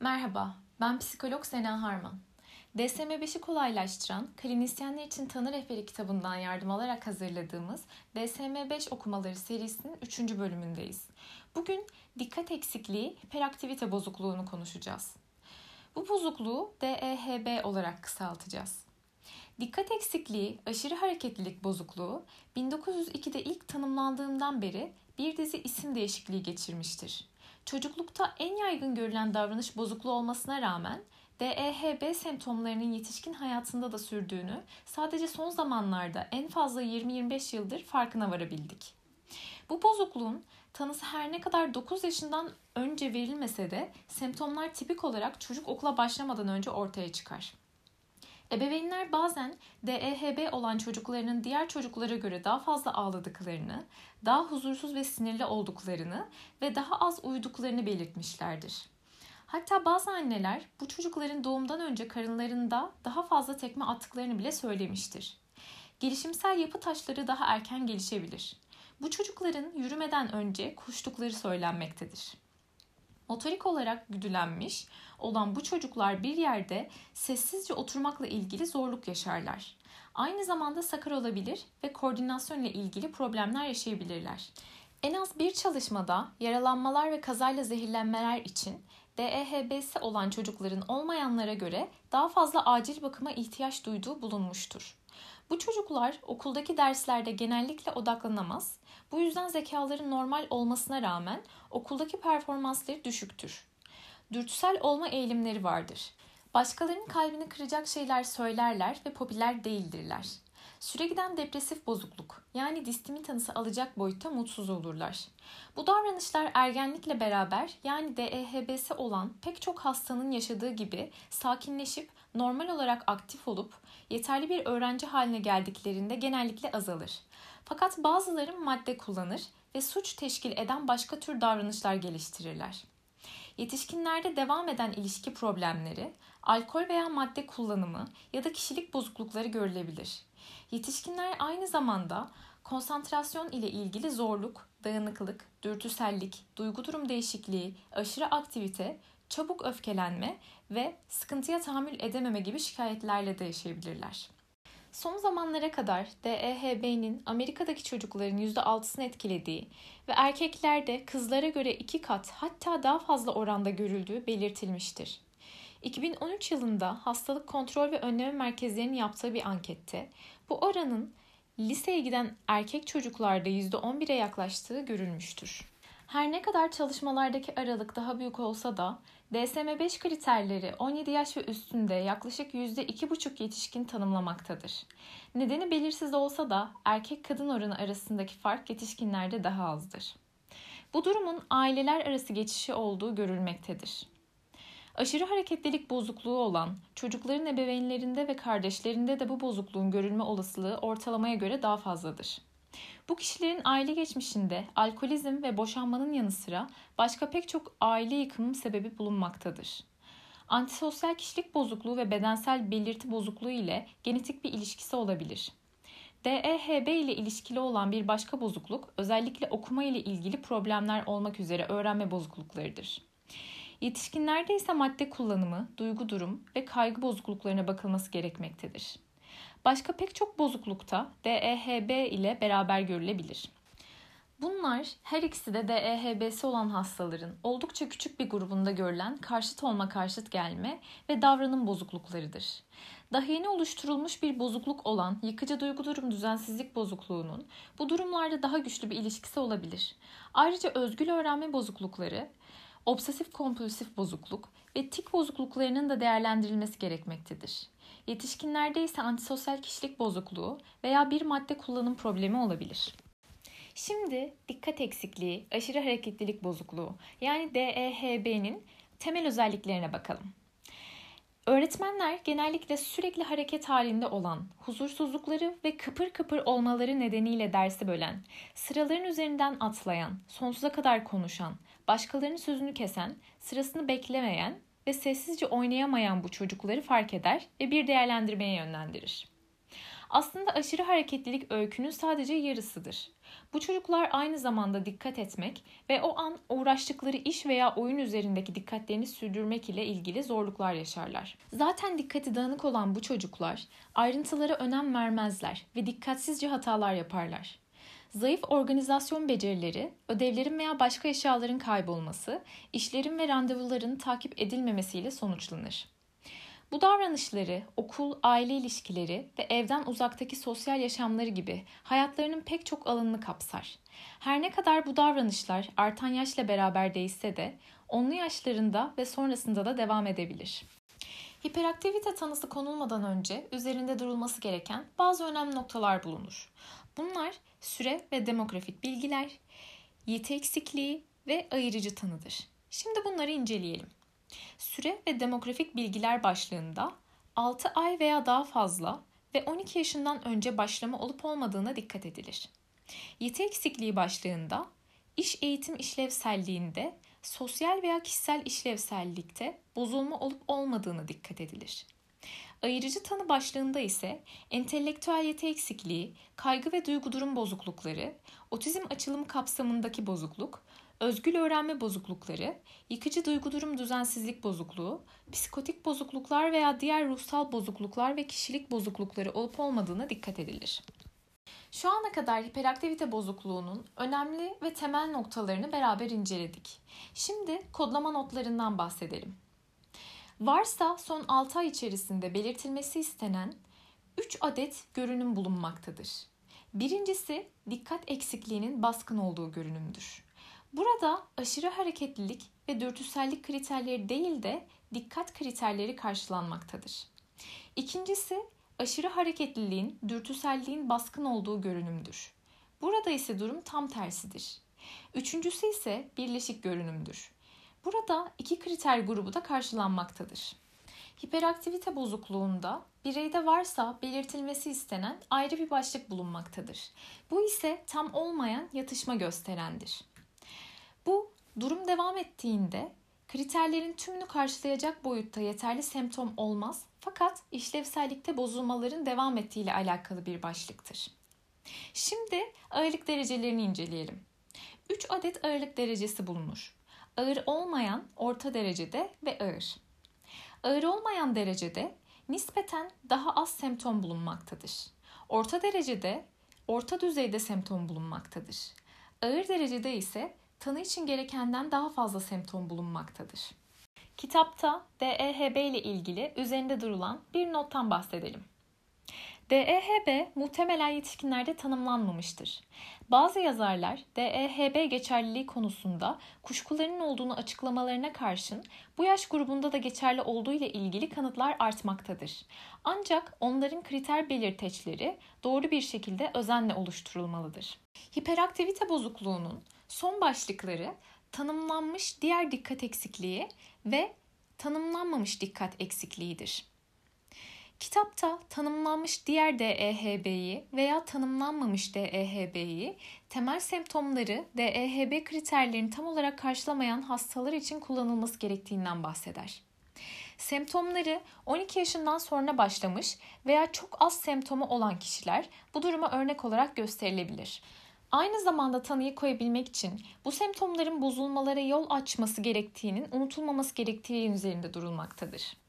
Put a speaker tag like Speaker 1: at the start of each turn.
Speaker 1: Merhaba, ben psikolog Sena Harman. DSM-5'i kolaylaştıran, klinisyenler için tanı rehberi kitabından yardım alarak hazırladığımız DSM-5 okumaları serisinin 3. bölümündeyiz. Bugün dikkat eksikliği, hiperaktivite bozukluğunu konuşacağız. Bu bozukluğu DEHB olarak kısaltacağız. Dikkat eksikliği, aşırı hareketlilik bozukluğu 1902'de ilk tanımlandığından beri bir dizi isim değişikliği geçirmiştir. Çocuklukta en yaygın görülen davranış bozukluğu olmasına rağmen DEHB semptomlarının yetişkin hayatında da sürdüğünü sadece son zamanlarda en fazla 20-25 yıldır farkına varabildik. Bu bozukluğun tanısı her ne kadar 9 yaşından önce verilmese de semptomlar tipik olarak çocuk okula başlamadan önce ortaya çıkar. Ebeveynler bazen DEHB olan çocuklarının diğer çocuklara göre daha fazla ağladıklarını, daha huzursuz ve sinirli olduklarını ve daha az uyuduklarını belirtmişlerdir. Hatta bazı anneler bu çocukların doğumdan önce karınlarında daha fazla tekme attıklarını bile söylemiştir. Gelişimsel yapı taşları daha erken gelişebilir. Bu çocukların yürümeden önce koştukları söylenmektedir. Motorik olarak güdülenmiş olan bu çocuklar bir yerde sessizce oturmakla ilgili zorluk yaşarlar. Aynı zamanda sakar olabilir ve koordinasyon ile ilgili problemler yaşayabilirler. En az bir çalışmada yaralanmalar ve kazayla zehirlenmeler için DEHB'si olan çocukların olmayanlara göre daha fazla acil bakıma ihtiyaç duyduğu bulunmuştur. Bu çocuklar okuldaki derslerde genellikle odaklanamaz. Bu yüzden zekaların normal olmasına rağmen okuldaki performansları düşüktür. Dürtüsel olma eğilimleri vardır. Başkalarının kalbini kıracak şeyler söylerler ve popüler değildirler. Süre giden depresif bozukluk yani distimin tanısı alacak boyutta mutsuz olurlar. Bu davranışlar ergenlikle beraber yani DEHB'si olan pek çok hastanın yaşadığı gibi sakinleşip normal olarak aktif olup yeterli bir öğrenci haline geldiklerinde genellikle azalır. Fakat bazıları madde kullanır ve suç teşkil eden başka tür davranışlar geliştirirler. Yetişkinlerde devam eden ilişki problemleri, alkol veya madde kullanımı ya da kişilik bozuklukları görülebilir. Yetişkinler aynı zamanda konsantrasyon ile ilgili zorluk, dağınıklık, dürtüsellik, duygu durum değişikliği, aşırı aktivite, çabuk öfkelenme ve sıkıntıya tahammül edememe gibi şikayetlerle de yaşayabilirler. Son zamanlara kadar DEHB'nin Amerika'daki çocukların %6'sını etkilediği ve erkeklerde kızlara göre iki kat hatta daha fazla oranda görüldüğü belirtilmiştir. 2013 yılında Hastalık Kontrol ve Önleme Merkezlerinin yaptığı bir ankette bu oranın liseye giden erkek çocuklarda %11'e yaklaştığı görülmüştür. Her ne kadar çalışmalardaki aralık daha büyük olsa da DSM-5 kriterleri 17 yaş ve üstünde yaklaşık %2,5 yetişkin tanımlamaktadır. Nedeni belirsiz olsa da erkek kadın oranı arasındaki fark yetişkinlerde daha azdır. Bu durumun aileler arası geçişi olduğu görülmektedir. Aşırı hareketlilik bozukluğu olan çocukların ebeveynlerinde ve kardeşlerinde de bu bozukluğun görülme olasılığı ortalamaya göre daha fazladır. Bu kişilerin aile geçmişinde alkolizm ve boşanmanın yanı sıra başka pek çok aile yıkımı sebebi bulunmaktadır. Antisosyal kişilik bozukluğu ve bedensel belirti bozukluğu ile genetik bir ilişkisi olabilir. DEHB ile ilişkili olan bir başka bozukluk özellikle okuma ile ilgili problemler olmak üzere öğrenme bozukluklarıdır. Yetişkinlerde ise madde kullanımı, duygu durum ve kaygı bozukluklarına bakılması gerekmektedir. Başka pek çok bozuklukta DEHB ile beraber görülebilir. Bunlar her ikisi de DEHB'si olan hastaların oldukça küçük bir grubunda görülen karşıt olma karşıt gelme ve davranım bozukluklarıdır. Daha yeni oluşturulmuş bir bozukluk olan yıkıcı duygu durum düzensizlik bozukluğunun bu durumlarda daha güçlü bir ilişkisi olabilir. Ayrıca özgül öğrenme bozuklukları, obsesif kompulsif bozukluk ve tik bozukluklarının da değerlendirilmesi gerekmektedir. Yetişkinlerde ise antisosyal kişilik bozukluğu veya bir madde kullanım problemi olabilir. Şimdi dikkat eksikliği, aşırı hareketlilik bozukluğu yani DEHB'nin temel özelliklerine bakalım. Öğretmenler genellikle sürekli hareket halinde olan, huzursuzlukları ve kıpır kıpır olmaları nedeniyle dersi bölen, sıraların üzerinden atlayan, sonsuza kadar konuşan, başkalarının sözünü kesen, sırasını beklemeyen ve sessizce oynayamayan bu çocukları fark eder ve bir değerlendirmeye yönlendirir. Aslında aşırı hareketlilik öykünün sadece yarısıdır. Bu çocuklar aynı zamanda dikkat etmek ve o an uğraştıkları iş veya oyun üzerindeki dikkatlerini sürdürmek ile ilgili zorluklar yaşarlar. Zaten dikkati dağınık olan bu çocuklar ayrıntılara önem vermezler ve dikkatsizce hatalar yaparlar. Zayıf organizasyon becerileri, ödevlerin veya başka eşyaların kaybolması, işlerin ve randevuların takip edilmemesiyle sonuçlanır. Bu davranışları okul, aile ilişkileri ve evden uzaktaki sosyal yaşamları gibi hayatlarının pek çok alanını kapsar. Her ne kadar bu davranışlar artan yaşla beraber değişse de onlu yaşlarında ve sonrasında da devam edebilir. Hiperaktivite tanısı konulmadan önce üzerinde durulması gereken bazı önemli noktalar bulunur. Bunlar süre ve demografik bilgiler, yeti eksikliği ve ayırıcı tanıdır. Şimdi bunları inceleyelim. Süre ve demografik bilgiler başlığında 6 ay veya daha fazla ve 12 yaşından önce başlama olup olmadığına dikkat edilir. Yeti eksikliği başlığında iş eğitim işlevselliğinde sosyal veya kişisel işlevsellikte bozulma olup olmadığına dikkat edilir. Ayırıcı tanı başlığında ise entelektüel yeti eksikliği, kaygı ve duygu durum bozuklukları, otizm açılım kapsamındaki bozukluk, özgül öğrenme bozuklukları, yıkıcı duygu durum düzensizlik bozukluğu, psikotik bozukluklar veya diğer ruhsal bozukluklar ve kişilik bozuklukları olup olmadığına dikkat edilir. Şu ana kadar hiperaktivite bozukluğunun önemli ve temel noktalarını beraber inceledik. Şimdi kodlama notlarından bahsedelim. Varsa son 6 ay içerisinde belirtilmesi istenen 3 adet görünüm bulunmaktadır. Birincisi dikkat eksikliğinin baskın olduğu görünümdür. Burada aşırı hareketlilik ve dürtüsellik kriterleri değil de dikkat kriterleri karşılanmaktadır. İkincisi aşırı hareketliliğin, dürtüselliğin baskın olduğu görünümdür. Burada ise durum tam tersidir. Üçüncüsü ise birleşik görünümdür. Burada iki kriter grubu da karşılanmaktadır. Hiperaktivite bozukluğunda bireyde varsa belirtilmesi istenen ayrı bir başlık bulunmaktadır. Bu ise tam olmayan yatışma gösterendir. Bu durum devam ettiğinde kriterlerin tümünü karşılayacak boyutta yeterli semptom olmaz fakat işlevsellikte bozulmaların devam ettiği ile alakalı bir başlıktır. Şimdi ağırlık derecelerini inceleyelim. 3 adet ağırlık derecesi bulunur. Ağır olmayan, orta derecede ve ağır. Ağır olmayan derecede nispeten daha az semptom bulunmaktadır. Orta derecede orta düzeyde semptom bulunmaktadır. Ağır derecede ise tanı için gerekenden daha fazla semptom bulunmaktadır. Kitapta DEHB ile ilgili üzerinde durulan bir nottan bahsedelim. DEHB muhtemelen yetişkinlerde tanımlanmamıştır. Bazı yazarlar DEHB geçerliliği konusunda kuşkularının olduğunu açıklamalarına karşın bu yaş grubunda da geçerli olduğu ile ilgili kanıtlar artmaktadır. Ancak onların kriter belirteçleri doğru bir şekilde özenle oluşturulmalıdır. Hiperaktivite bozukluğunun son başlıkları tanımlanmış diğer dikkat eksikliği ve tanımlanmamış dikkat eksikliğidir. Kitapta tanımlanmış diğer DEHB'yi veya tanımlanmamış DEHB'yi temel semptomları DEHB kriterlerini tam olarak karşılamayan hastalar için kullanılması gerektiğinden bahseder. Semptomları 12 yaşından sonra başlamış veya çok az semptomu olan kişiler bu duruma örnek olarak gösterilebilir. Aynı zamanda tanıyı koyabilmek için bu semptomların bozulmalara yol açması gerektiğinin unutulmaması gerektiği üzerinde durulmaktadır.